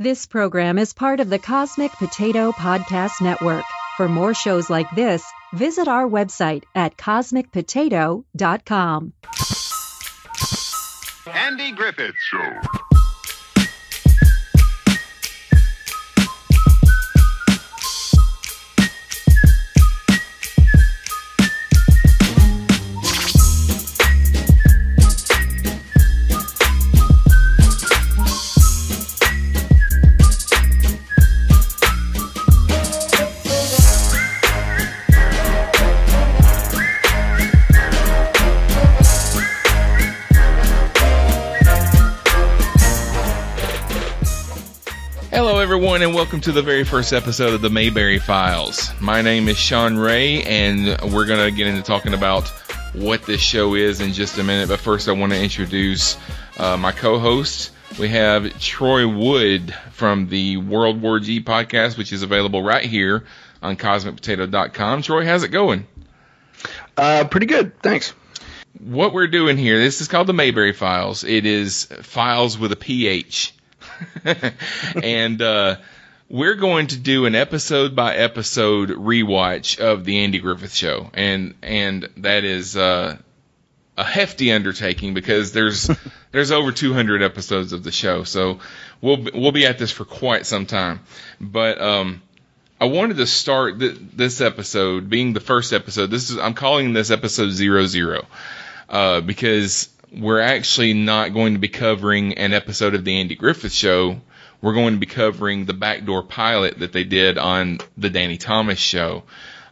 This program is part of the Cosmic Potato Podcast Network. For more shows like this, visit our website at cosmicpotato.com. Andy Griffith Show. Welcome to the very first episode of the Mayberry Files. My name is Sean Ray, and we're going to get into talking about what this show is in just a minute. But first, I want to introduce uh, my co host. We have Troy Wood from the World War G podcast, which is available right here on CosmicPotato.com. Troy, how's it going? Uh, pretty good, thanks. What we're doing here, this is called the Mayberry Files. It is files with a PH. and uh, we're going to do an episode by episode rewatch of the Andy Griffith Show, and and that is uh, a hefty undertaking because there's there's over 200 episodes of the show, so we'll be- we'll be at this for quite some time. But um, I wanted to start th- this episode being the first episode. This is I'm calling this episode zero zero uh, because we're actually not going to be covering an episode of the Andy Griffith Show. We're going to be covering the backdoor pilot that they did on the Danny Thomas Show.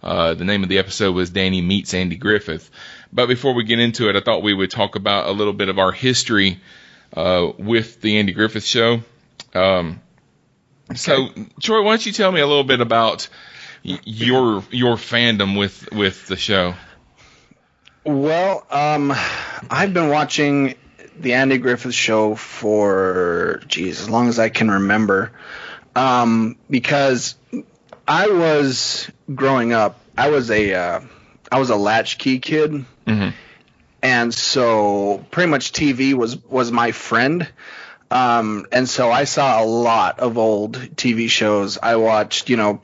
Uh, the name of the episode was Danny Meets Andy Griffith. But before we get into it, I thought we would talk about a little bit of our history uh, with the Andy Griffith Show. Um, So, Troy, why don't you tell me a little bit about y- your your fandom with with the show? Well, um, I've been watching the Andy Griffith Show for, geez, as long as I can remember, um, because I was growing up. I was a uh, I was a latchkey kid, Mhm. and so pretty much TV was was my friend. Um, and so I saw a lot of old TV shows. I watched, you know,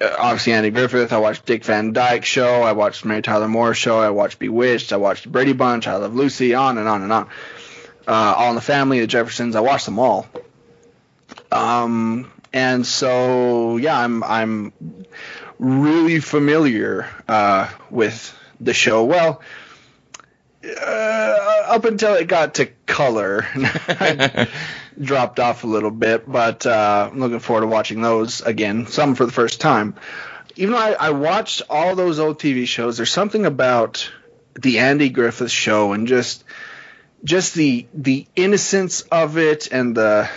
obviously Andy Griffith. I watched Dick Van Dyke Show. I watched Mary Tyler Moore Show. I watched Bewitched. I watched Brady Bunch. I Love Lucy. On and on and on. Uh, all in the Family, The Jeffersons. I watched them all. Um, and so yeah, I'm I'm really familiar uh, with the show. Well, uh, up until it got to color, dropped off a little bit. But uh, I'm looking forward to watching those again. Some for the first time. Even though I, I watched all those old TV shows, there's something about the Andy Griffith Show and just just the the innocence of it and the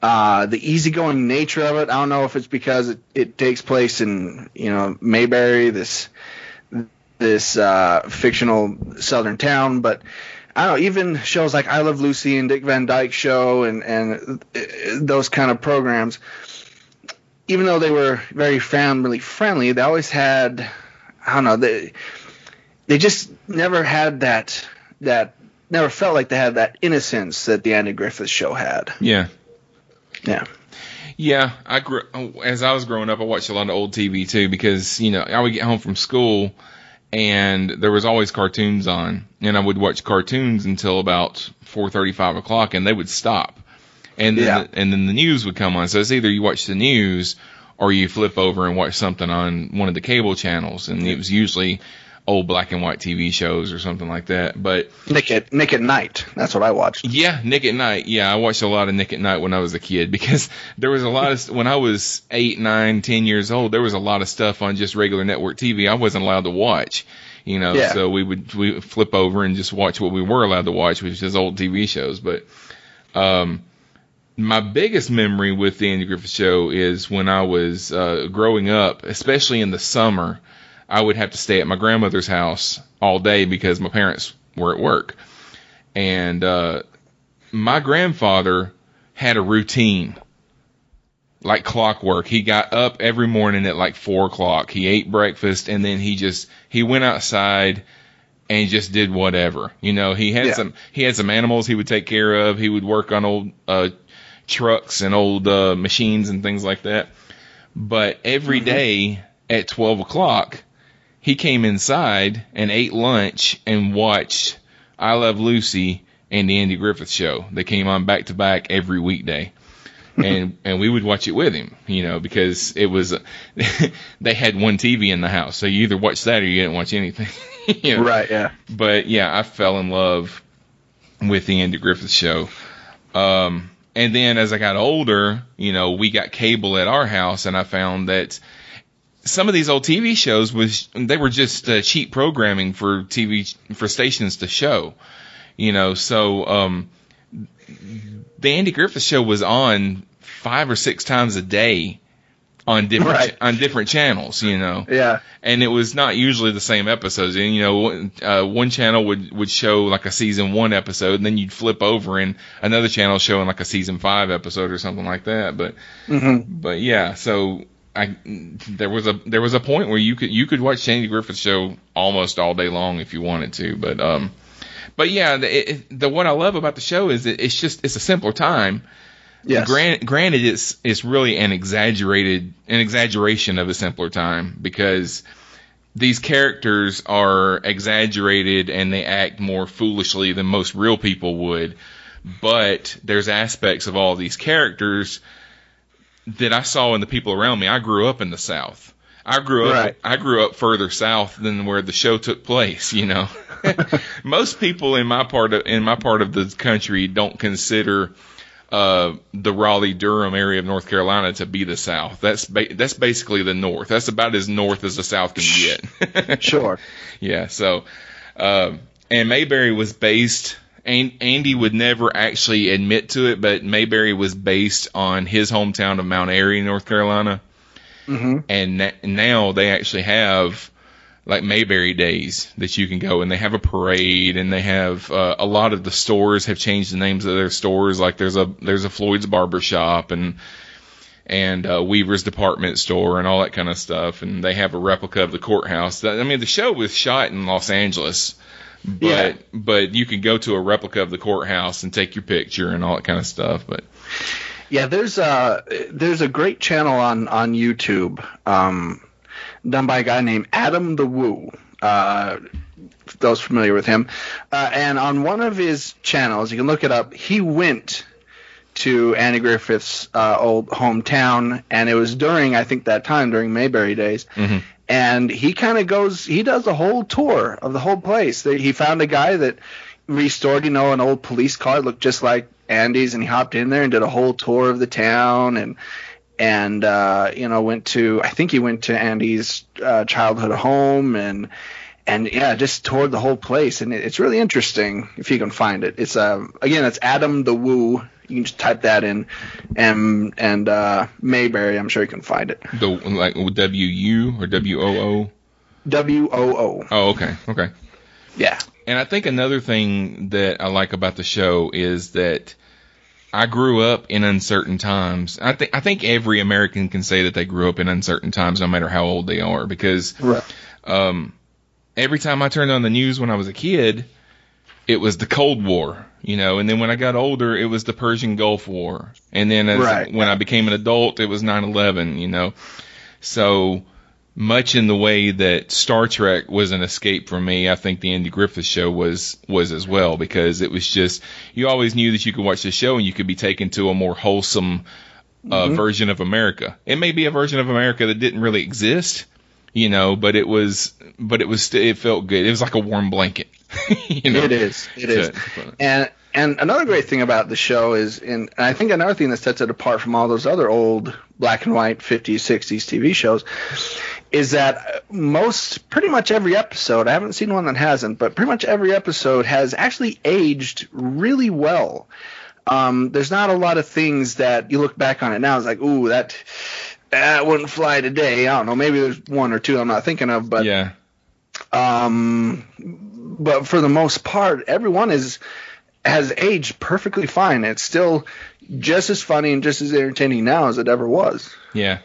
uh, the easygoing nature of it. I don't know if it's because it, it takes place in you know Mayberry, this this uh, fictional southern town, but I don't know. Even shows like I Love Lucy and Dick Van Dyke Show and and uh, those kind of programs, even though they were very family friendly, they always had I don't know they they just never had that that never felt like they had that innocence that the Andy Griffith Show had. Yeah. Yeah. Yeah, I grew as I was growing up. I watched a lot of old TV too because you know I would get home from school and there was always cartoons on, and I would watch cartoons until about four thirty, five o'clock, and they would stop, and then Yeah. and then the news would come on. So it's either you watch the news or you flip over and watch something on one of the cable channels, and it was usually old black and white TV shows or something like that. But Nick at Nick at Nite. That's what I watched. yeah, Nick at Nite. Yeah, I watched a lot of Nick at Nite when I was a kid because there was a lot of when I was eight, nine, ten years old. There was a lot of stuff on just regular network TV I wasn't allowed to watch. You know, Yeah. so we would we would flip over and just watch what we were allowed to watch, which is old TV shows. But um, my biggest memory with the Andy Griffith Show is when I was uh, growing up, especially in the summer. I would have to stay at my grandmother's house all day because my parents were at work. And uh, my grandfather had a routine like clockwork. He got up every morning at like four o'clock. He ate breakfast and then he just he went outside and just did whatever. You know, he had Yeah. some he had some animals he would take care of. He would work on old uh trucks and old uh, machines and things like that. But every Mm-hmm. day at 12 o'clock, he came inside and ate lunch and watched I Love Lucy and the Andy Griffith Show. They came on back to back every weekday. and and we would watch it with him, you know, because it was they had one TV in the house, so you either watched that or you didn't watch anything. you know? Right. Yeah. But yeah, I fell in love with the Andy Griffith Show. Um, and then as I got older, you know, we got cable at our house, and I found that some of these old TV shows was they were just uh, cheap programming for TV for stations to show. You know, so um, the Andy Griffith Show was on five or six times a day on different Right. on different channels. You know Yeah. and it was not usually the same episodes. And you know, uh, one channel would would show like a season one episode, and then you'd flip over, and another channel showing like a season five episode or something like that. But Mm-hmm. but yeah, so I there was a there was a point where you could you could watch Sandy Griffith's show almost all day long if you wanted to. But um, but yeah, the, it, the what I love about the show is that it's just it's a simpler time. Yes. Grant, granted, it's it's really an exaggerated an exaggeration of a simpler time because these characters are exaggerated and they act more foolishly than most real people would. But there's aspects of all these characters that I saw in the people around me. I grew up in the South. I grew up Right. I grew up further south than where the show took place, you know. Most people in my part of in my part of the country don't consider uh, the Raleigh Durham area of North Carolina to be the South. That's ba- that's basically the North. That's about as north as the South can get. Sure. yeah. So, um, and Mayberry was based. An- Andy would never actually admit to it, but Mayberry was based on his hometown of Mount Airy, North Carolina. Mm-hmm. And na- now they actually have like Mayberry days that you can go and they have a parade and they have uh, a lot of the stores have changed the names of their stores like there's a there's a Floyd's barber shop and and uh, Weaver's department store and all that kind of stuff and they have a replica of the courthouse That- I mean the show was shot in Los Angeles but Yeah. but you can go to a replica of the courthouse and take your picture and all that kind of stuff but Yeah, there's a there's a great channel on on YouTube um, done by a guy named Adam the Woo. Uh, those familiar with him, uh, and on one of his channels, you can look it up. He went to Andy Griffith's uh, old hometown, and it was during I think that time during Mayberry days. Mhm. And he kind of goes, he does a whole tour of the whole place. He found a guy that restored, you know, an old police car that looked just like Andy's, and he hopped in there and did a whole tour of the town, and and uh, you know went to, I think he went to Andy's uh, childhood home, and and yeah, just toured the whole place, and it, it's really interesting if you can find it. It's um again, it's Adam the Woo. You can just type that in, and and uh, Mayberry. I'm sure you can find it. the like W U or W O O W O O. oh okay okay Yeah. And I think another thing that I like about the show is that I grew up in uncertain times. I think I think every American can say that they grew up in uncertain times, no matter how old they are, because Right. um, every time I turned on the news when I was a kid, it was the Cold War, you know, and then when I got older, it was the Persian Gulf War, and then as, Right. when I became an adult, it was 9/11, you know. So much in the way that Star Trek was an escape for me, I think the Andy Griffith show was was as well because it was just you always knew that you could watch the show and you could be taken to a more wholesome uh, version of America. It may be a version of America that didn't really exist, you know, but it was but it was it felt good. It was like a warm blanket. you know? It is. It is. So- And and another great thing about the show is, and I think another thing that sets it apart from all those other old black and white 50s, 60s TV shows, is that most, pretty much every episode, I haven't seen one that hasn't, but pretty much every episode has actually aged really well. Um, there's not a lot of things that you look back on it now, it's like, ooh, that that wouldn't fly today. I don't know, maybe there's one or two I'm not thinking of, but yeah. um, but for the most part, everyone is has aged perfectly fine. It's still just as funny and just as entertaining now as it ever was. Yeah,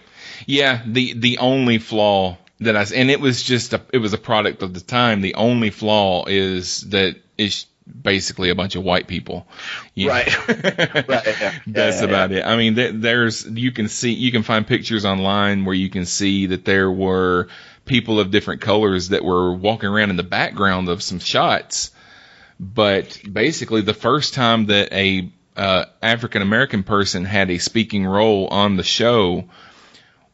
yeah. The the only flaw that I and it was just a it was a product of the time. The only flaw is that is basically a bunch of white people. You- Right. right. Yeah. That's Yeah, yeah, about it. I mean, th- there's you can see you can find pictures online where you can see that there were people of different colors that were walking around in the background of some shots. But basically, the first time that a uh, African American person had a speaking role on the show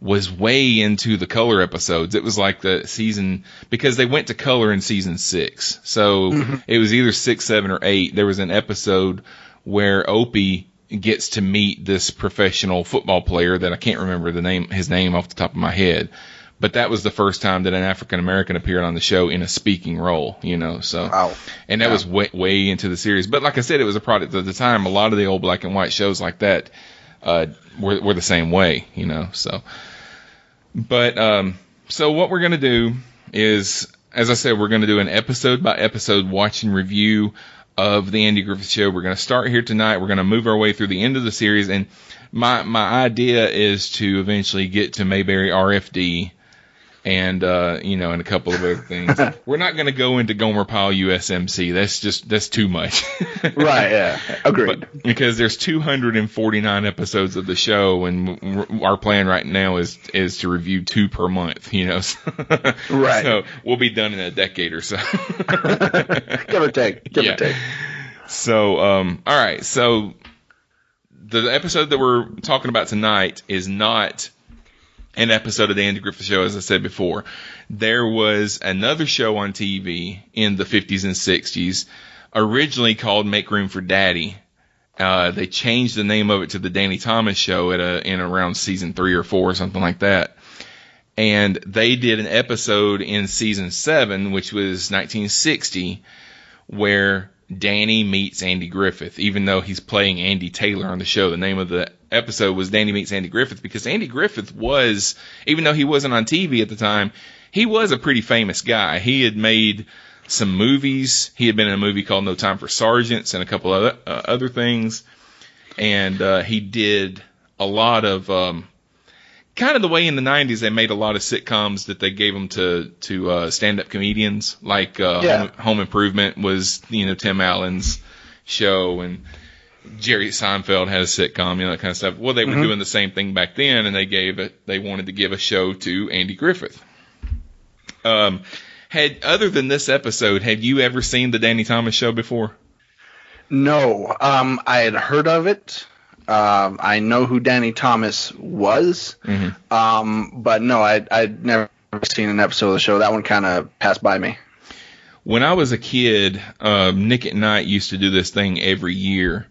was way into the color episodes. It was like the season because they went to color in season six. So it was either six, seven, or eight. There was an episode where Opie gets to meet this professional football player that I can't remember the name his name off the top of my head. But that was the first time that an African American appeared on the show in a speaking role, you know. So Wow. and that Yeah. was way, way into the series. But like I said, it was a product of the time. A lot of the old black and white shows like that uh, were, were the same way, you know. So, but um, so what we're gonna do is, as I said, we're gonna do an episode by episode watch and review of the Andy Griffith Show. We're gonna start here tonight. We're gonna move our way through the end of the series, and my my idea is to eventually get to Mayberry RFD and uh, you know, and a couple of other things. We're not going to go into Gomer Pyle USMC. That's just that's too much. Right. Yeah. Agreed. But, because there's 249 episodes of the show, and our plan right now is is to review two per month. You know, Right. So we'll be done in a decade or so. give or take. Give Yeah. or take. So, um, all right. So the episode that we're talking about tonight is not an episode of the Andy Griffith Show, as I said before. There was another show on TV in the 50s and 60s, originally called Make Room for Daddy. Uh, they changed the name of it to the Danny Thomas Show at a, in around season three or four or something like that. And they did an episode in season seven, which was 1960, where Danny meets Andy Griffith, even though he's playing Andy Taylor on the show. The name of the episode was Danny Meets Andy Griffith because Andy Griffith was, even though he wasn't on TV at the time, he was a pretty famous guy. He had made some movies. He had been in a movie called No Time for Sergeants and a couple other, uh, other things. And uh, he did a lot of um, kind of the way in the 90s they made a lot of sitcoms that they gave them to to uh, stand-up comedians like uh, Yeah. Home, Home Improvement was you know Tim Allen's show and Jerry Seinfeld had a sitcom you know that kind of stuff well they were doing the same thing back then and they gave it they wanted to give a show to Andy Griffith um had other than this episode had you ever seen the Danny Thomas show before No, um, I had heard of it. Um, I know who Danny Thomas was, Mm-hmm. um, but no, I, I'd never seen an episode of the show. That one kind of passed by me. when I was a kid, um, Nick at Nite used to do this thing every year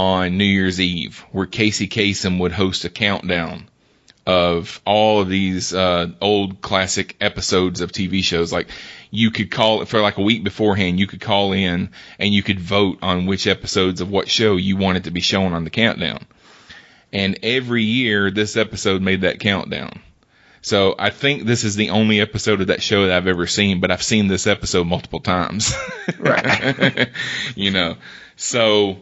on New Year's Eve, where Casey Kasem would host a countdown of all of these uh, old classic episodes of TV shows. Like you could call it for like a week beforehand, you could call in and you could vote on which episodes of what show you wanted to be shown on the countdown. And every year, this episode made that countdown. So I think this is the only episode of that show that I've ever seen, but I've seen this episode multiple times. Right. you know, so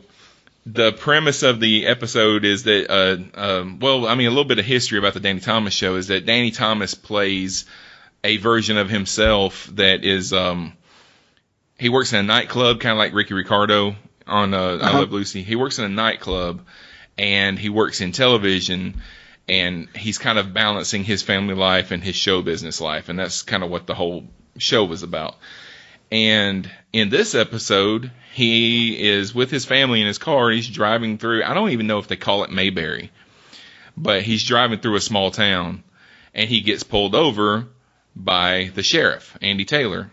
the premise of the episode is that, uh, um, well, I mean, a little bit of history about the Danny Thomas show is that Danny Thomas plays a version of himself that is, um, he works in a nightclub, kind of like Ricky Ricardo on uh, I Uh-huh. Love Lucy. He works in a nightclub, and he works in television, and he's kind of balancing his family life and his show business life, and that's kind of what the whole show was about. And in this episode, he is with his family in his car. He's driving through. I don't even know if they call it Mayberry, but he's driving through a small town, and he gets pulled over by the sheriff, Andy Taylor,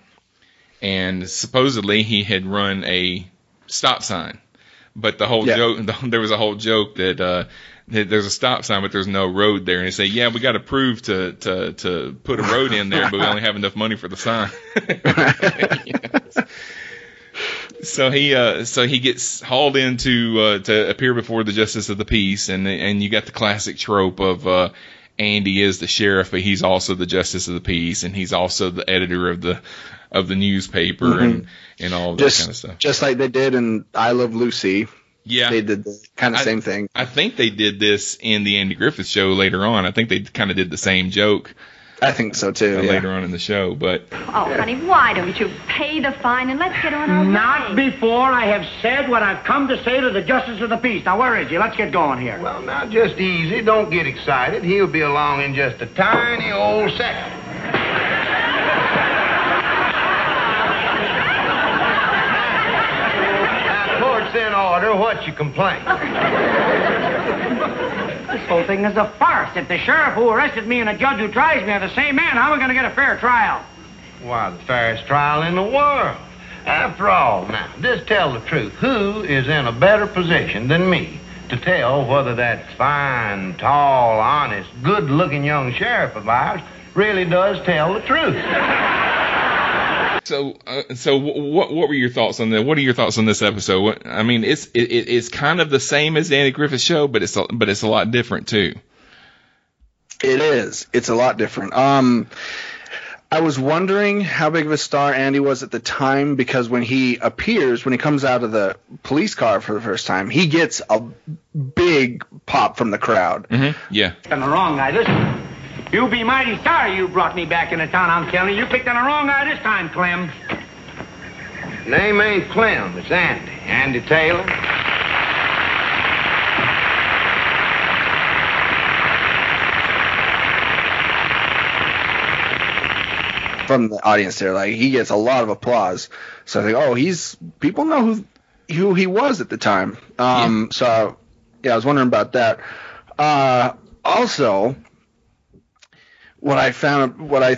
and supposedly he had run a stop sign. But the whole Yeah. joke, there was a whole joke that uh, that there's a stop sign, but there's no road there. And they say, yeah, we got to prove to to to put a road in there, but we only have enough money for the sign. So he uh, so he gets hauled in to uh, to appear before the justice of the peace, and and you got the classic trope of uh, Andy is the sheriff, but he's also the justice of the peace, and he's also the editor of the of the newspaper and and all that Just kind of stuff. just like they did in I Love Lucy, Yeah, they did the kind of I- same thing. I think they did this in the Andy Griffith show later on. I think they kind of did the same joke I think so too. Uh, yeah. later on in the show. But Oh, honey, why don't you pay the fine and let's get on our Not way? before I have said what I've come to say to the justice of the peace. Now, where is he? Let's get going here. Well, now, just easy. Don't get excited. He'll be along in just a tiny old second. In order. What's your complaint? This whole thing is a farce. If the sheriff who arrested me and the judge who tries me are the same man, how am I going to get a fair trial? Why, the fairest trial in the world. After all, now, just tell the truth. Who is in a better position than me to tell whether that fine, tall, honest, good-looking young sheriff of ours really does tell the truth? So uh, so what what were your thoughts on that? What are your thoughts on this episode? What, I mean, it's it, it- it's kind of the same as the Andy Griffith show, but it's a, but it's a lot different too. It is. It's a lot different. Um, I was wondering how big of a star Andy was at the time because when he appears, when he comes out of the police car for the first time, he gets a big pop from the crowd. Mm-hmm. Yeah. Picked on the wrong guy. Listen, you be mighty sorry you brought me back into town. I'm telling you, you picked on the wrong guy this time, Clem. Name ain't Clem. It's Andy. Andy Taylor. from the audience there. Like he gets a lot of applause. So I think, oh, he's people know who who he was at the time. Um, so yeah, I was wondering about that. Uh, also, what I found, what I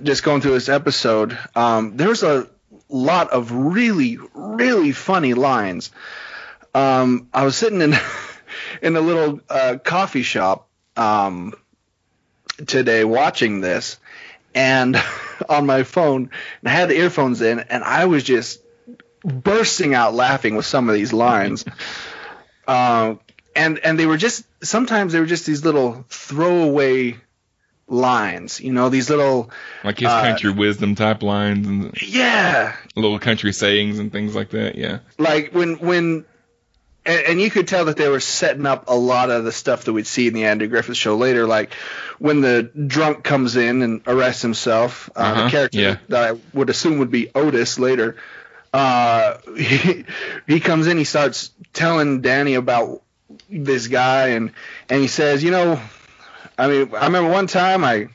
just going through this episode, um, there's a lot of really, really funny lines. Um, I was sitting in in a little uh, coffee shop um, today watching this, and on my phone, and I had the earphones in, and I was just bursting out laughing with some of these lines. um, and and they were just sometimes they were just these little throwaway lines, you know, these little Like his Uh, country wisdom type lines and yeah, little country sayings and things like that. Yeah. like when when and, and you could tell that they were setting up a lot of the stuff that we'd see in the Andy Griffith show later, like when the drunk comes in and arrests himself, uh, Uh-huh, the character yeah. that I would assume would be Otis later. Uh, he, he comes in, he starts telling Danny about this guy, and and he says, you know, I mean, I remember one time I,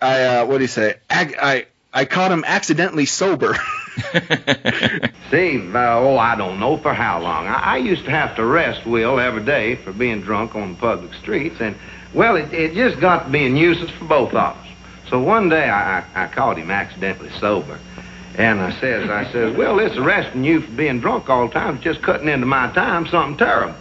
I uh, what do you say? I, I I caught him accidentally sober. Steve, uh, oh, I don't know for how long. I, I used to have to arrest Will every day for being drunk on the public streets, and, well, it, it just got to be a nuisance for both of us. So one day I, I, I caught him accidentally sober, and I says, I says, well, this arresting you for being drunk all the time is just cutting into my time, something terrible.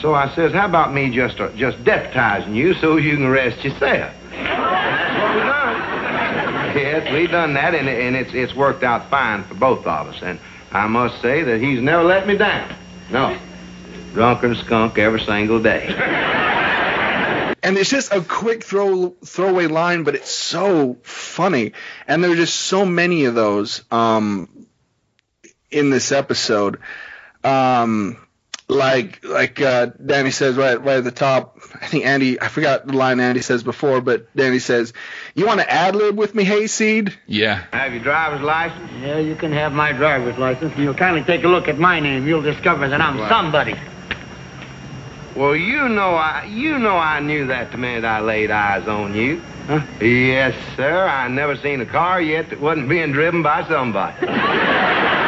So I says, how about me just uh, just deputizing you so you can arrest yourself? That's what we done. Yes, we done that, and, and it's it's worked out fine for both of us. And I must say that he's never let me down. No, drunken skunk every single day. and it's just a quick throw throwaway line, but it's so funny. And there are just so many of those um, in this episode. Um, like like uh, Danny says right right at the top. I think Andy. I forgot the line Andy says before, but Danny says, "You want to ad lib with me, Hayseed?" Yeah. Have your driver's license? Yeah, you can have my driver's license, and you'll kindly take a look at my name. You'll discover that I'm Right. somebody. Well, you know I you know I knew that the minute I laid eyes on you. Huh? Yes, sir. I never seen a car yet that wasn't being driven by somebody.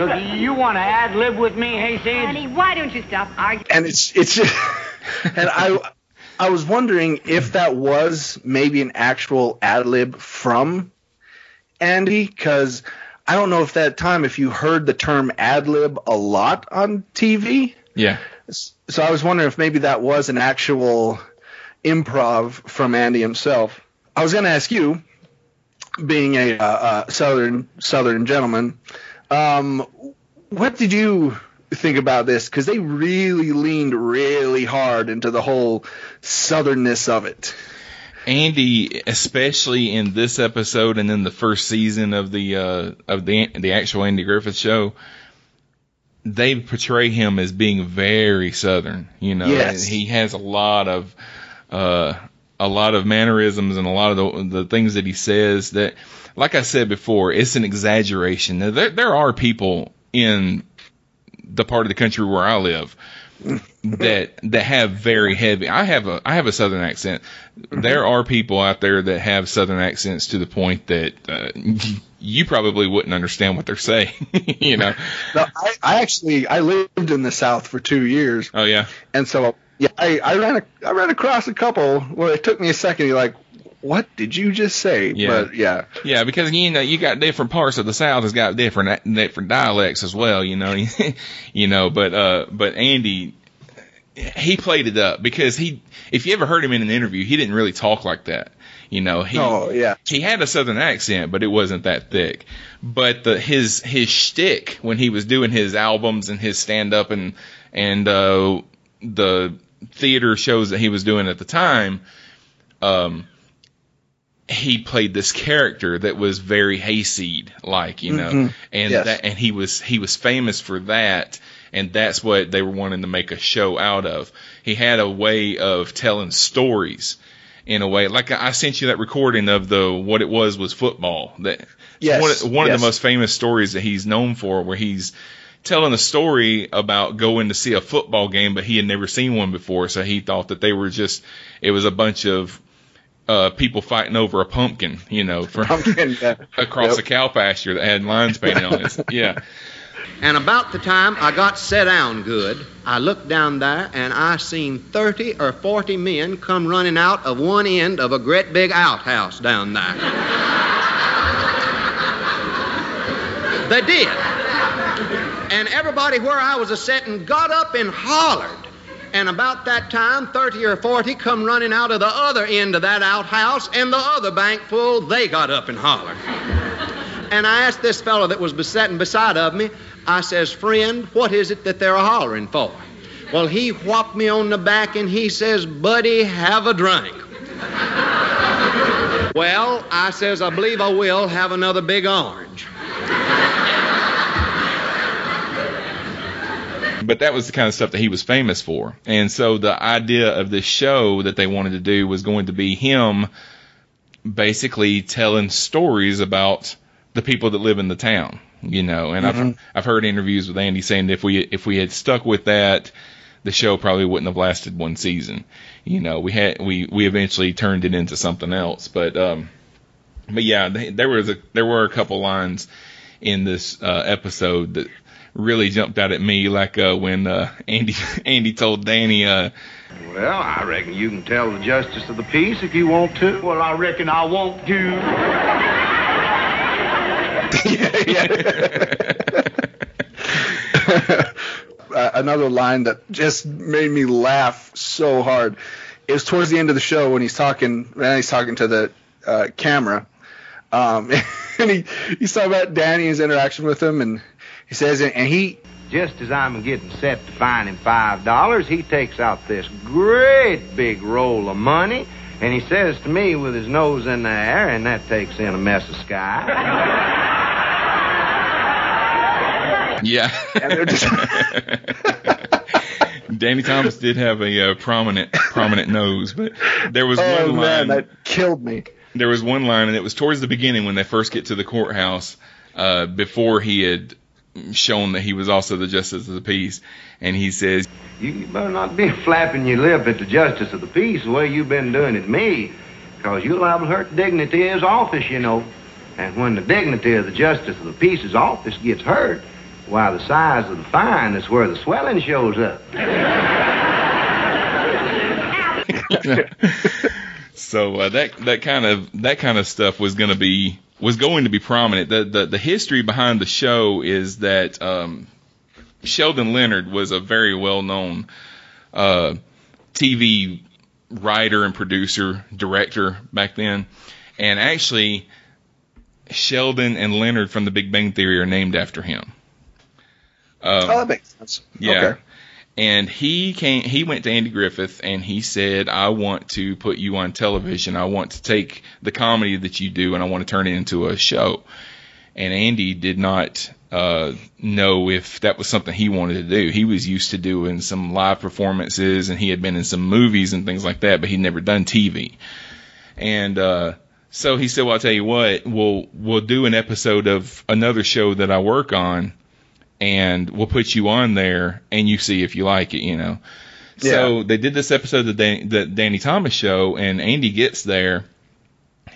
So do you want to ad lib with me, Hayseed? Honey, why don't you stop arguing? and it's it's and I I was wondering if that was maybe an actual ad lib from Andy because I don't know if that time if you heard the term ad lib a lot on TV. Yeah. So I was wondering if maybe that was an actual improv from Andy himself. I was going to ask you, being a uh, uh, southern southern gentleman, um, what did you think about this? Because they really leaned really hard into the whole southernness of it. Andy, especially in this episode and in the first season of the uh, of the the actual Andy Griffith show, they portray him as being very southern. You know, Yes. he has a lot of uh, a lot of mannerisms and a lot of the, the things that he says that, like I said before, it's an exaggeration. Now, There, there are people in the part of the country where I live that that have very heavy. I have a I have a southern accent. There are people out there that have southern accents to the point that uh, you probably wouldn't understand what they're saying. you know? No, I, I actually I lived in the South for two years, Oh yeah. and so yeah, I, I ran a, I ran across a couple where it took me a second. You're like, what did you just say? Yeah. But yeah, Yeah, because you know you got different parts of the South has got different different dialects as well. You know, you know, but uh, but Andy, he played it up because he, if you ever heard him in an interview, he didn't really talk like that. You know, he oh yeah, he had a southern accent, but it wasn't that thick. But the his his shtick when he was doing his albums and his stand up and and uh, the theater shows that he was doing at the time, um, he played this character that was very hayseed like, you know, Mhm. and Yes. that and he was he was famous for that. And that's what they were wanting to make a show out of. He had a way of telling stories in a way. Like I sent you that recording of the what it was was football. That Yes, one, of- one of the most famous stories that he's known for, where he's telling a story about going to see a football game, but he had never seen one before, so he thought that they were just it was a bunch of uh, people fighting over a pumpkin, you know, for pumpkin. Yeah. across Yep. a cow pasture that had lines painted on it. Yeah. And about the time I got set down good, I looked down there and I seen 30 or 40 men come running out of one end of a great big outhouse down there. they did. And everybody where I was a setting got up and hollered. And about that time, 30 or 40 come running out of the other end of that outhouse, and the other bank full, they got up and hollered. And I asked this fellow that was sitting beside of me, I says, friend, what is it that they're hollering for? Well, he whopped me on the back and he says, buddy, have a drink. well, I says, I believe I will have another big orange. But that was the kind of stuff that he was famous for. And so the idea of this show that they wanted to do was going to be him basically telling stories about the people that live in the town, you know. And I've I've heard interviews with Andy saying that if we if we had stuck with that, the show probably wouldn't have lasted one season. You know, we had we we eventually turned it into something else, but um but yeah, th- there was a there were a couple lines in this uh, episode that really jumped out at me, like uh, when uh, Andy Andy told Danny, uh, Well, I reckon you can tell the justice of the peace if you want to. Well, I reckon I won't do. uh, another line that just made me laugh so hard is towards the end of the show when he's talking when he's talking to the uh, camera um, and he he's talking about Danny's interaction with him and he says and he Just as I'm getting set to fine him five dollars, he takes out this great big roll of money, and he says to me with his nose in the air, and that takes in a mess of sky. yeah, and they're just Danny Thomas did have a uh, prominent prominent nose, but there was oh one line. man that killed me there was one line, and it was towards the beginning when they first get to the courthouse, uh, before he had shown that he was also the justice of the peace, and he says, You better not be flapping your lip at the justice of the peace the way you've been doing at me, because you'll liable to hurt the dignity of his office, you know. And when the dignity of the justice of the peace's office gets hurt, why, the size of the fine is where the swelling shows up. So uh, that that kind of that kind of stuff was going to be was going to be prominent. The, the the history behind the show is that um, Sheldon Leonard was a very well known uh, TV writer and producer director back then, and actually Sheldon and Leonard from The Big Bang Theory are named after him. Um, oh that makes sense yeah. okay. And he came he went to Andy Griffith and he said, I want to put you on television. I want to take the comedy that you do and I want to turn it into a show. And Andy did not uh, know if that was something he wanted to do. He was used to doing some live performances and he had been in some movies and things like that, but he'd never done TV. And, uh, so he said, well, I'll tell you what, we'll, we'll do an episode of another show that I work on and we'll put you on there and you see if you like it, you know. So they did this episode of the, Dan- the Danny Thomas show and Andy gets there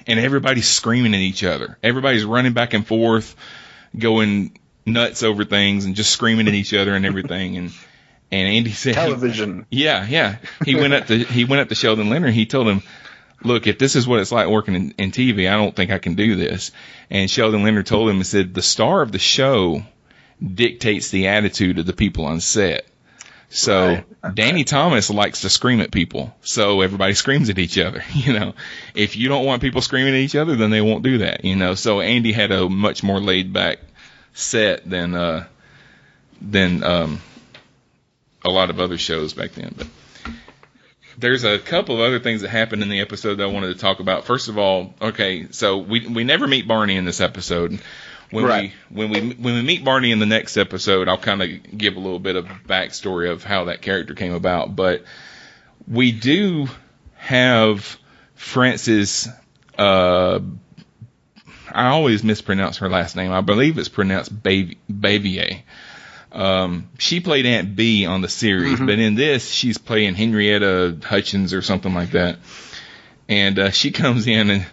and everybody's screaming at each other. Everybody's running back and forth, going nuts over things and just screaming at each other and everything. And, and Andy said, Television. yeah, yeah. He went up to he went up to Sheldon Leonard. And He told him, "Look, if this is what it's like working in, in TV, I don't think I can do this." And Sheldon Leonard told him and said, "The star of the show dictates the attitude of the people on set." So Right. Danny Thomas likes to scream at people, so everybody screams at each other. You know, if you don't want people screaming at each other, then they won't do that. You know, so Andy had a much more laid back set than uh than um a lot of other shows back then. But there's a couple of other things that happened in the episode that I wanted to talk about. First of all, okay, so we we never meet Barney in this episode. When Right. we when we when we meet Barney in the next episode, I'll kind of give a little bit of backstory of how that character came about. But we do have Frances. Uh, I always mispronounce her last name. I believe it's pronounced Bav- Bavier. Um, she played Aunt Bee on the series, but in this, she's playing Henrietta Hutchins or something like that. And uh, she comes in and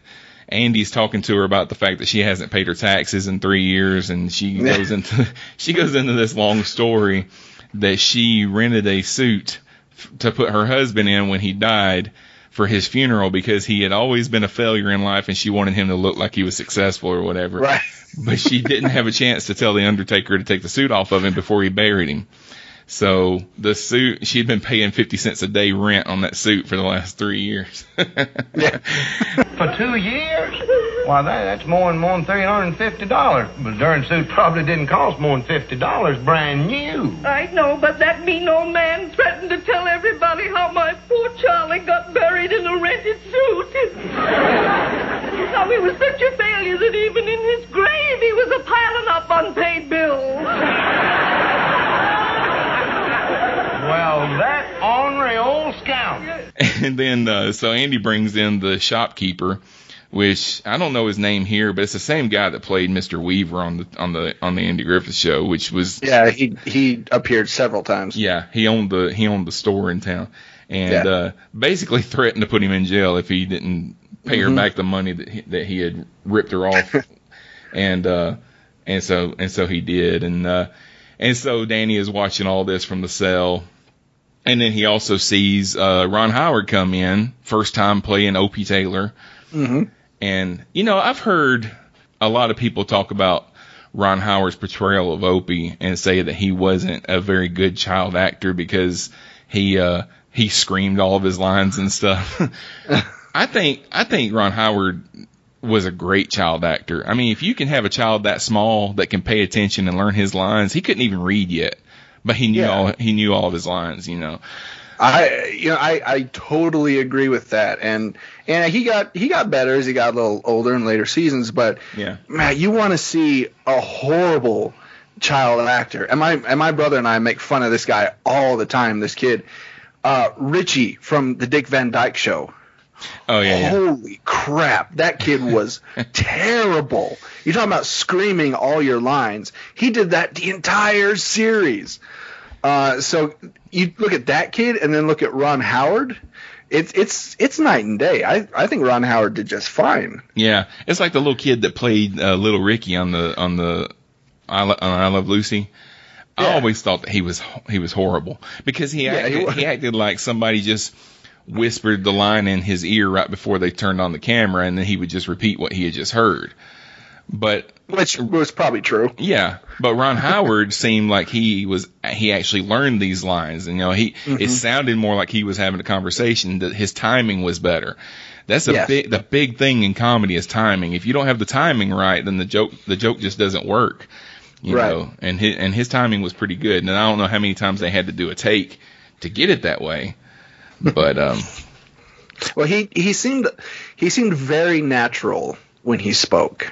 Andy's talking to her about the fact that she hasn't paid her taxes in three years, and she goes into she goes into this long story that she rented a suit f- to put her husband in when he died for his funeral because he had always been a failure in life and she wanted him to look like he was successful or whatever Right. but she didn't have a chance to tell the Undertaker to take the suit off of him before he buried him. So the suit, she'd been paying 50 cents a day rent on that suit for the last three years. yeah. For two years? Why, that, that's more than more than three hundred and fifty dollars. But darn suit probably didn't cost more than fifty dollars, brand new. I know, but that mean old man threatened to tell everybody how my poor Charlie got buried in a rented suit. how he was such a failure that even in his grave he was a piling up unpaid bills. Well, that ornery old scoundrel. And then, uh, so Andy brings in the shopkeeper, which I don't know his name here, but it's the same guy that played Mr. Weaver on the, on the, on the Andy Griffith show, which was, Yeah, he he appeared several times. yeah, he owned the, he owned the store in town and, Yeah. uh, basically threatened to put him in jail if he didn't pay Mm-hmm. her back the money that he, that he had ripped her off. and, uh, and so, and so he did. And, uh, and so Danny is watching all this from the cell. And then he also sees uh, Ron Howard come in, first time playing Opie Taylor. hmm And, you know, I've heard a lot of people talk about Ron Howard's portrayal of Opie and say that he wasn't a very good child actor because he, uh, he screamed all of his lines and stuff. I think, I think Ron Howard was a great child actor. I mean, if you can have a child that small that can pay attention and learn his lines, he couldn't even read yet, but he knew Yeah. all, he knew all of his lines, you know. I you know I, I totally agree with that and and he got he got better as he got a little older in later seasons but Yeah. man you want to see a horrible child actor and my and my brother and I make fun of this guy all the time this kid uh Richie from the Dick Van Dyke show Oh yeah, yeah. Holy crap, that kid was terrible. You're talking about screaming all your lines. He did that the entire series. Uh, so you look at that kid and then look at Ron Howard. It's it's it's night and day. I I think Ron Howard did just fine. Yeah, it's like the little kid that played uh, Little Ricky on the on the I, Lo- on I Love Lucy. I always thought that he was he was horrible because he Yeah, he he, acted like somebody just whispered the line in his ear right before they turned on the camera, and then he would just repeat what he had just heard. But Which was probably true. yeah, but Ron Howard seemed like he was he actually learned these lines, and you know he Mm-hmm. it sounded more like he was having a conversation. That his timing was better. That's a Yes. big the big thing in comedy is timing. If you don't have the timing right, then the joke the joke just doesn't work. You Right. know, and his and his timing was pretty good. And I don't know how many times they had to do a take to get it that way, but um, Well, he he seemed he seemed very natural when he spoke.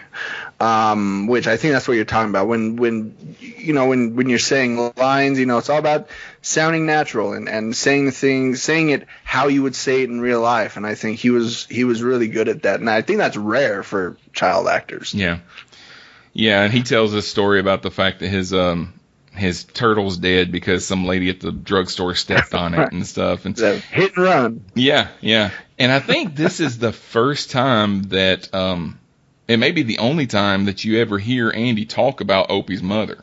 um, which I think that's what you're talking about. When when you know when when you're saying lines, you know, it's all about sounding natural and and saying the things, saying it how you would say it in real life. And I think he was he was really good at that. And I think that's rare for child actors. Yeah. Yeah, and he tells a story about the fact that his um his turtle's dead because some lady at the drugstore stepped on it and stuff and So hit and run. Yeah, yeah. And I think this is the first time that um it may be the only time that you ever hear Andy talk about Opie's mother.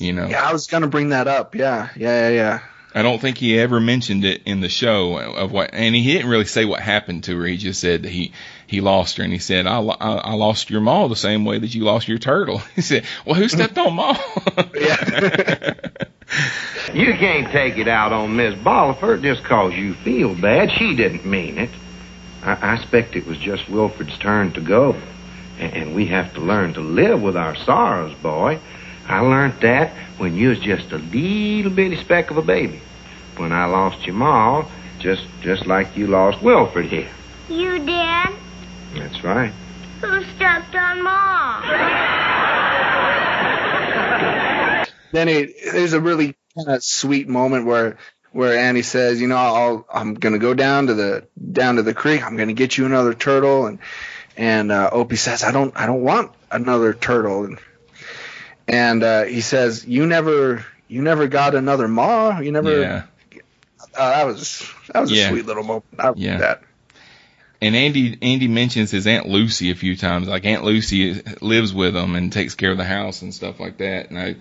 You know. Yeah, I was gonna bring that up. Yeah, yeah, yeah, yeah. I don't think he ever mentioned it in the show of what, and he didn't really say what happened to her. He just said that he he lost her, and he said, "I, I, I lost your ma the same way that you lost your turtle." He said, "Well, who stepped on ma?" Yeah. You can't take it out on Miss Bollifer just 'cause you feel bad. She didn't mean it. I, I expect it was just Wilfred's turn to go. And, and we have to learn to live with our sorrows, boy. I learned that when you was just a little bitty speck of a baby. When I lost your ma, just just like you lost Wilfred here. You did? That's right. Who stepped on Mom? then it, there's a really kind of sweet moment where where Andy says, you know, I'll I'm gonna go down to the down to the creek. I'm gonna get you another turtle, and and uh, Opie says, I don't I don't want another turtle, and and uh, he says, you never you never got another ma. You never. yeah. Uh, that was that was Yeah. a sweet little moment. I Yeah. that. And Andy Andy mentions his Aunt Lucy a few times. Like Aunt Lucy lives with him and takes care of the house and stuff like that. And I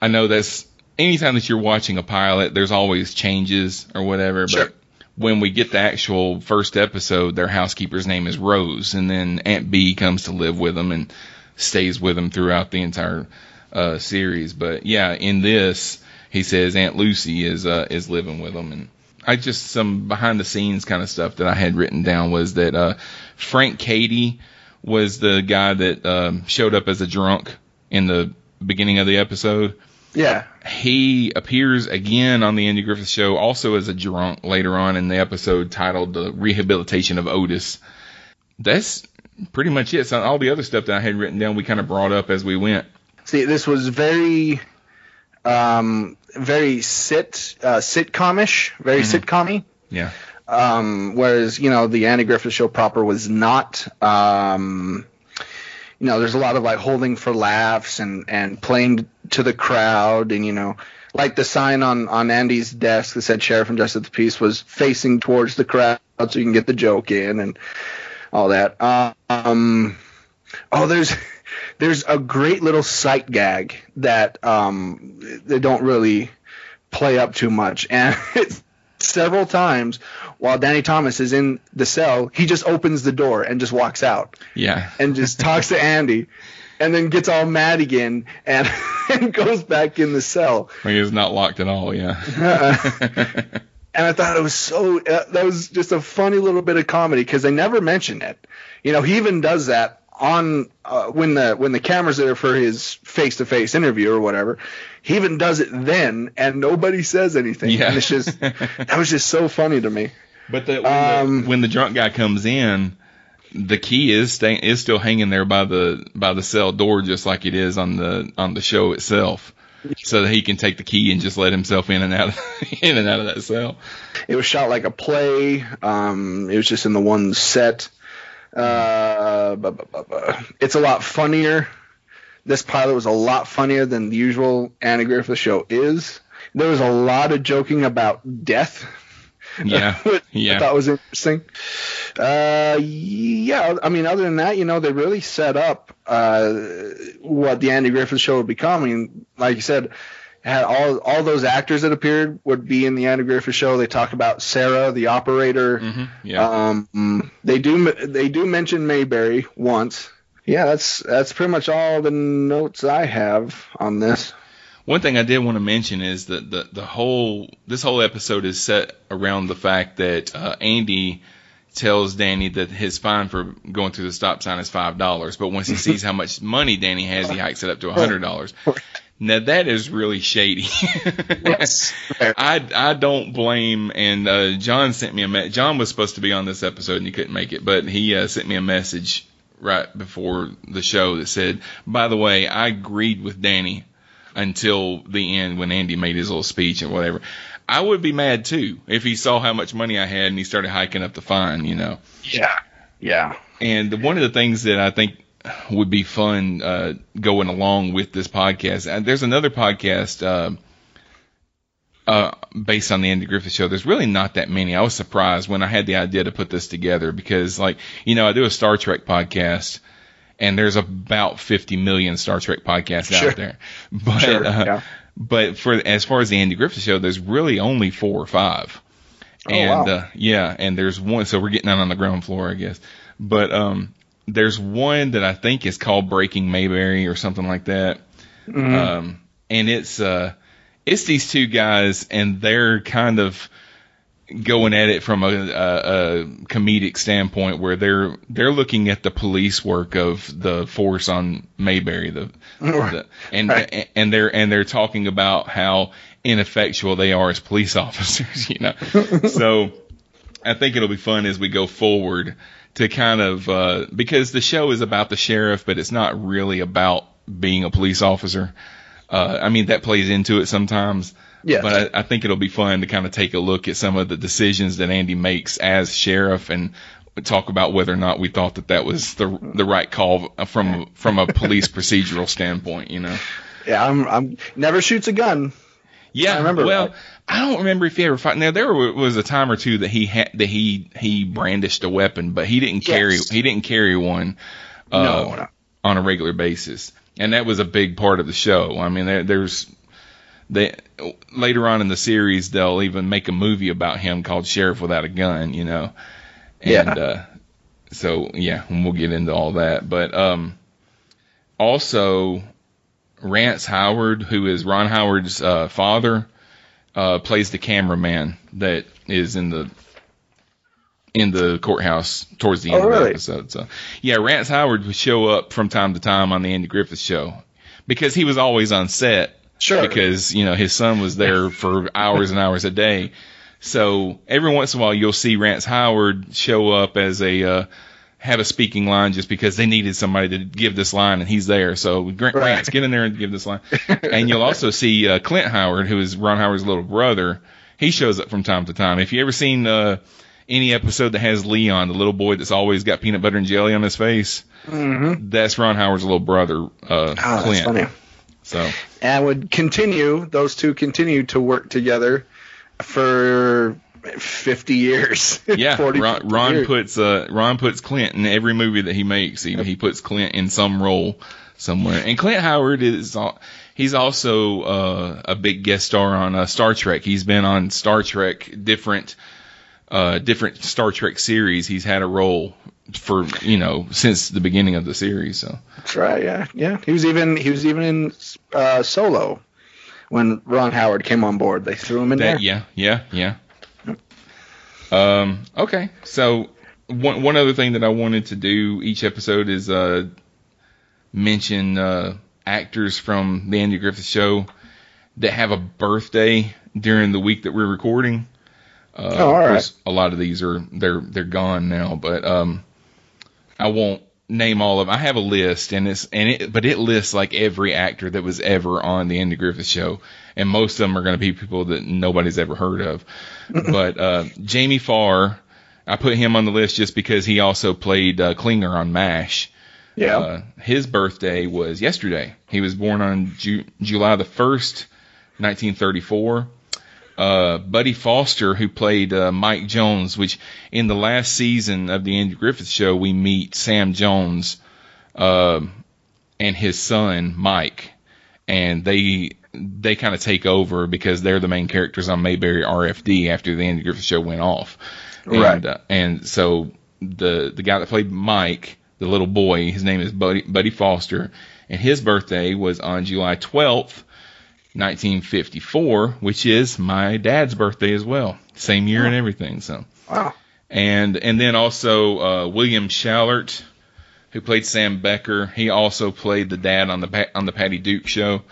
I know that's anytime that you're watching a pilot, there's always changes or whatever. Sure. But when we get the actual first episode, their housekeeper's name is Rose, and then Aunt Bee comes to live with them and stays with them throughout the entire uh, series. But yeah, in this, he says Aunt Lucy is uh, is living with them, and I just some behind the scenes kind of stuff that I had written down was that uh, Frank Cady was the guy that um, showed up as a drunk in the beginning of the episode. Yeah. He appears again on the Andy Griffith Show, also as a drunk later on in the episode titled "The Rehabilitation of Otis." That's pretty much it. So all the other stuff that I had written down, we kind of brought up as we went. See, this was very, um, very sit uh, sitcomish, very sitcom-y. Yeah, Um, whereas you know the Andy Griffith Show proper was not. Um, you know, there's a lot of like holding for laughs and and playing to the crowd, and you know, like the sign on on Andy's desk that said "Sheriff and Justice of the Peace" was facing towards the crowd so you can get the joke in and all that. Um, oh, there's there's a great little sight gag that um they don't really play up too much, and it's several times while Danny Thomas is in the cell, he just opens the door and just walks out yeah, and just talks to Andy. And then gets all mad again and, and goes back in the cell. like it's not locked at all. Yeah, and I thought it was so uh, that was just a funny little bit of comedy because they never mention it. You know, he even does that on uh, when the when the camera's there for his face to face interview or whatever. He even does it then, and nobody says anything. Yeah. And it's just that was just so funny to me. But the, when, Um, the, when the drunk guy comes in, the key is staying is still hanging there by the by the cell door, just like it is on the on the show itself, so that he can take the key and just let himself in and out of, in and out of that cell. It was shot like a play. Um, it was just in the one set. Uh, it's a lot funnier. This pilot was a lot funnier than the usual Andy Griffith show is. There was a lot of joking about death. Yeah, which I yeah, thought was interesting. Uh, yeah, I mean, other than that, you know, they really set up uh, what the Andy Griffith show would become. I mean, like you said, had all all those actors that appeared would be in the Andy Griffith show. They talk about Sarah, the operator. hmm yeah. Um, they do they do mention Mayberry once. Yeah, that's that's pretty much all the notes I have on this. One thing I did want to mention is that the the whole this whole episode is set around the fact that uh, Andy tells Danny that his fine for going through the stop sign is five dollars, but once he sees how much money Danny has, he hikes it up to a hundred dollars. Now that is really shady. Yes. I I don't blame. And uh, John sent me a me- John was supposed to be on this episode and he couldn't make it, but he uh, sent me a message right before the show that said, "By the way, I agreed with Danny until the end when Andy made his little speech and whatever." I would be mad too if he saw how much money I had and he started hiking up the fine, you know. Yeah. Yeah. And one of the things that I think would be fun uh, going along with this podcast, and there's another podcast uh, uh, based on the Andy Griffith Show. There's really not that many. I was surprised when I had the idea to put this together because, like, you know, I do a Star Trek podcast. And there's about 50 million Star Trek podcasts Sure. out there, but Sure, uh, yeah. but for as far as the Andy Griffith Show, there's really only four or five. Oh, and wow. uh, yeah, and there's one. So we're getting out on the ground floor, I guess. But um, there's one that I think is called Breaking Mayberry or something like that. Mm-hmm. Um, and it's uh, it's these two guys, and they're kind of going at it from a, a, a comedic standpoint, where they're they're looking at the police work of the force on Mayberry, the, the and Right. and they're and they're talking about how ineffectual they are as police officers, you know. so I think it'll be fun as we go forward to kind of uh, because the show is about the sheriff, but it's not really about being a police officer. Uh, I mean that plays into it sometimes. Yes. But I, I think it'll be fun to kind of take a look at some of the decisions that Andy makes as sheriff and talk about whether or not we thought that that was the the right call from from a police procedural standpoint. You know. Yeah. I'm. I'm never shoots a gun. Yeah, I remember Well. I don't remember if he ever fought. Now there was a time or two that he had that he he brandished a weapon, but he didn't carry Yes. he didn't carry one uh, No, no. on a regular basis, and that was a big part of the show. I mean, there, there's they later on in the series they'll even make a movie about him called Sheriff Without a Gun, you know, and Yeah. uh, so yeah, and we'll get into all that, but um, also Rance Howard, who is Ron Howard's uh, father, uh, plays the cameraman that is in the in the courthouse towards the end Oh, of the really? episode. So yeah, Rance Howard would show up from time to time on the Andy Griffith show because he was always on set. Sure. Because you know his son was there for hours and hours a day. So every once in a while you'll see Rance Howard show up as a uh, have a speaking line just because they needed somebody to give this line and he's there. So Grant Right. Get in there and give this line. and you'll also see uh, Clint Howard, who is Ron Howard's little brother. He shows up from time to time. If you ever seen uh, any episode that has Leon, the little boy that's always got peanut butter and jelly on his face, Mm-hmm. that's Ron Howard's little brother, uh, Oh, that's Clint. funny. So and would continue those two continue to work together for 50 years yeah, 40, Ron, 50 Ron years. puts uh, Ron puts Clint in every movie that he makes. He he puts Clint in some role somewhere. And Clint Howard is he's also uh, a big guest star on uh, Star Trek. He's been on Star Trek different uh, different Star Trek series. He's had a role for you know since the beginning of the series. So that's right yeah yeah he was even he was even in uh, solo when ron howard came on board they threw him in there yeah, yeah, yeah. Um, okay, so one one other thing that I wanted to do each episode is uh, mention uh, actors from the Andy Griffith Show that have a birthday during the week that we're recording. Uh, Oh, all right. a lot of these are they're they're gone now, but um, I won't name all of. I have a list, and it's and it, but it lists like every actor that was ever on the Andy Griffith Show, and most of them are going to be people that nobody's ever heard of. but uh, Jamie Farr, I put him on the list just because he also played uh, Klinger on MASH. yeah Uh, his birthday was yesterday. He was born on Ju- July the 1st, 1934. Uh, Buddy Foster, who played uh, Mike Jones, which in the last season of the Andy Griffith Show, we meet Sam Jones um and his son Mike, and they they kind of take over because they're the main characters on Mayberry RFD after the Andy Griffith Show went off. Right. And, uh, and so the the guy that played Mike, the little boy, his name is Buddy Buddy Foster, and his birthday was on July 12th, 1954, which is my dad's birthday as well. Same year and everything. So wow and and then also uh, William Schallert, who played Sam Becker. He also played the dad on the on the Patty Duke show.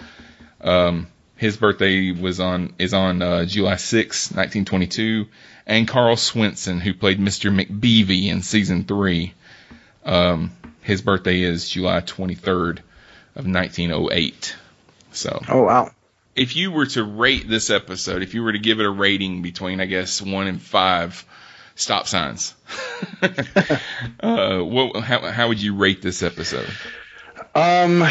Um, his birthday was on is on uh, July 6, 1922, and Karl Swenson, who played Mr. McBeevee in season three. Um, his birthday is July 23rd of 1908. So, Oh wow. If you were to rate this episode, if you were to give it a rating between, I guess, one and five stop signs, uh, what, how, how would you rate this episode? Um.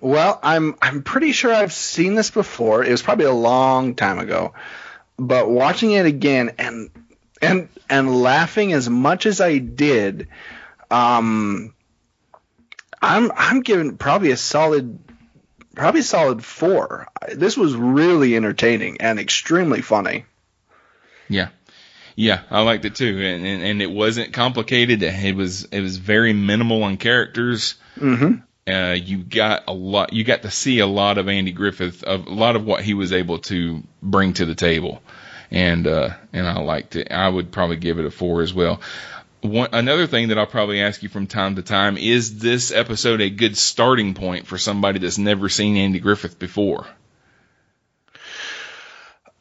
Well, I'm I'm pretty sure I've seen this before. It was probably a long time ago, but watching it again and and and laughing as much as I did, um, I'm I'm giving probably a solid probably solid four. This was really entertaining and extremely funny. Yeah. Yeah, I liked it too, and, and and it wasn't complicated. It was it was very minimal on characters. Mm-hmm. Uh, you got a lot. You got to see a lot of Andy Griffith, of a lot of what he was able to bring to the table, and uh, and I liked it. I would probably give it a four as well. One, another thing that I'll probably ask you from time to time is this episode a good starting point for somebody that's never seen Andy Griffith before?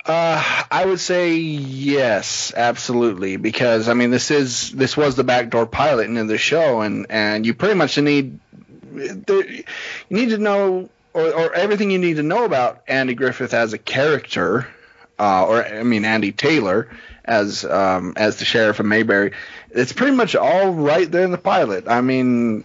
Uh, I would say yes, absolutely, because I mean this is this was the backdoor pilot into the show, and and you pretty much need you need to know or, or everything you need to know about Andy Griffith as a character, uh, or I mean Andy Taylor as um, as the sheriff of Mayberry. It's pretty much all right there in the pilot. I mean,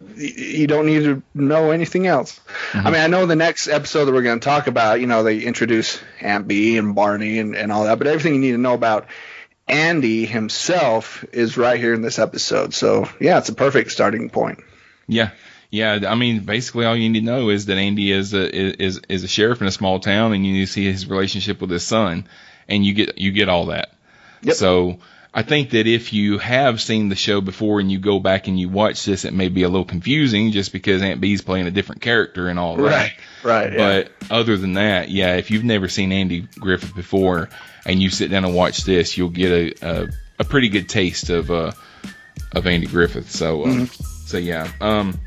y- you don't need to know anything else. I mean, I know the next episode that we're going to talk about, you know, they introduce Aunt Bee and Barney and, and all that, but everything you need to know about Andy himself is right here in this episode. So, yeah, it's a perfect starting point. Yeah, yeah. I mean, basically, all you need to know is that Andy is a is is a sheriff in a small town, and you need to see his relationship with his son, and you get you get all that. Yep. So I think that if you have seen the show before and you go back and you watch this, it may be a little confusing just because Aunt Bee's playing a different character and all that. Right, right, yeah. But other than that, yeah, if you've never seen Andy Griffith before and you sit down and watch this, you'll get a a, a pretty good taste of uh of Andy Griffith. So um, so yeah. Um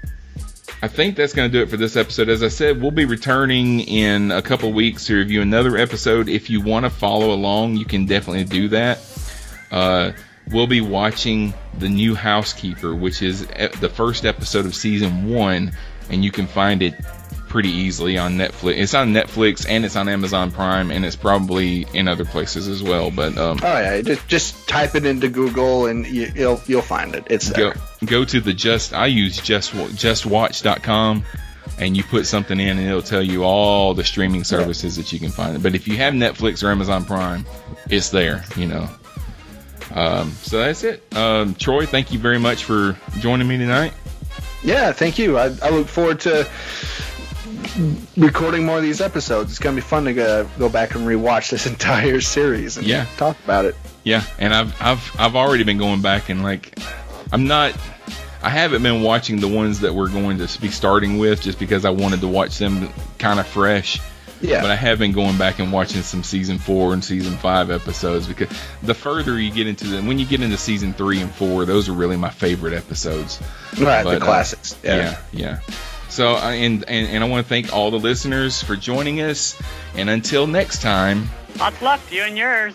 I think that's going to do it for this episode. As I said, we'll be returning in a couple weeks to review another episode. If you want to follow along, you can definitely do that. Uh, we'll be watching The New Housekeeper, which is the first episode of season one, and you can find it pretty easily on Netflix. It's on Netflix and it's on Amazon Prime, and it's probably in other places as well. But um, Oh yeah, just just type it into Google and you, you'll you'll find it. It's go there. go go to the just I use just justwatch.com and you put something in and it'll tell you all the streaming services that you can find it. But if you have Netflix or Amazon Prime, it's there, you know. Um, so that's it. Um, Troy, thank you very much for joining me tonight. Yeah, thank you. I, I look forward to recording more of these episodes. It's gonna be fun to go, go back and rewatch this entire series and Yeah. talk about it. Yeah, and I've I've I've already been going back and like I'm not I haven't been watching the ones that we're going to be starting with just because I wanted to watch them kind of fresh. Yeah. But I have been going back and watching some season four and season five episodes because the further you get into them, when you get into season three and four, those are really my favorite episodes. Right, But, the uh, classics. Yeah, yeah. yeah. So uh, and, and and I want to thank all the listeners for joining us. And until next time. Lots of luck to you and yours.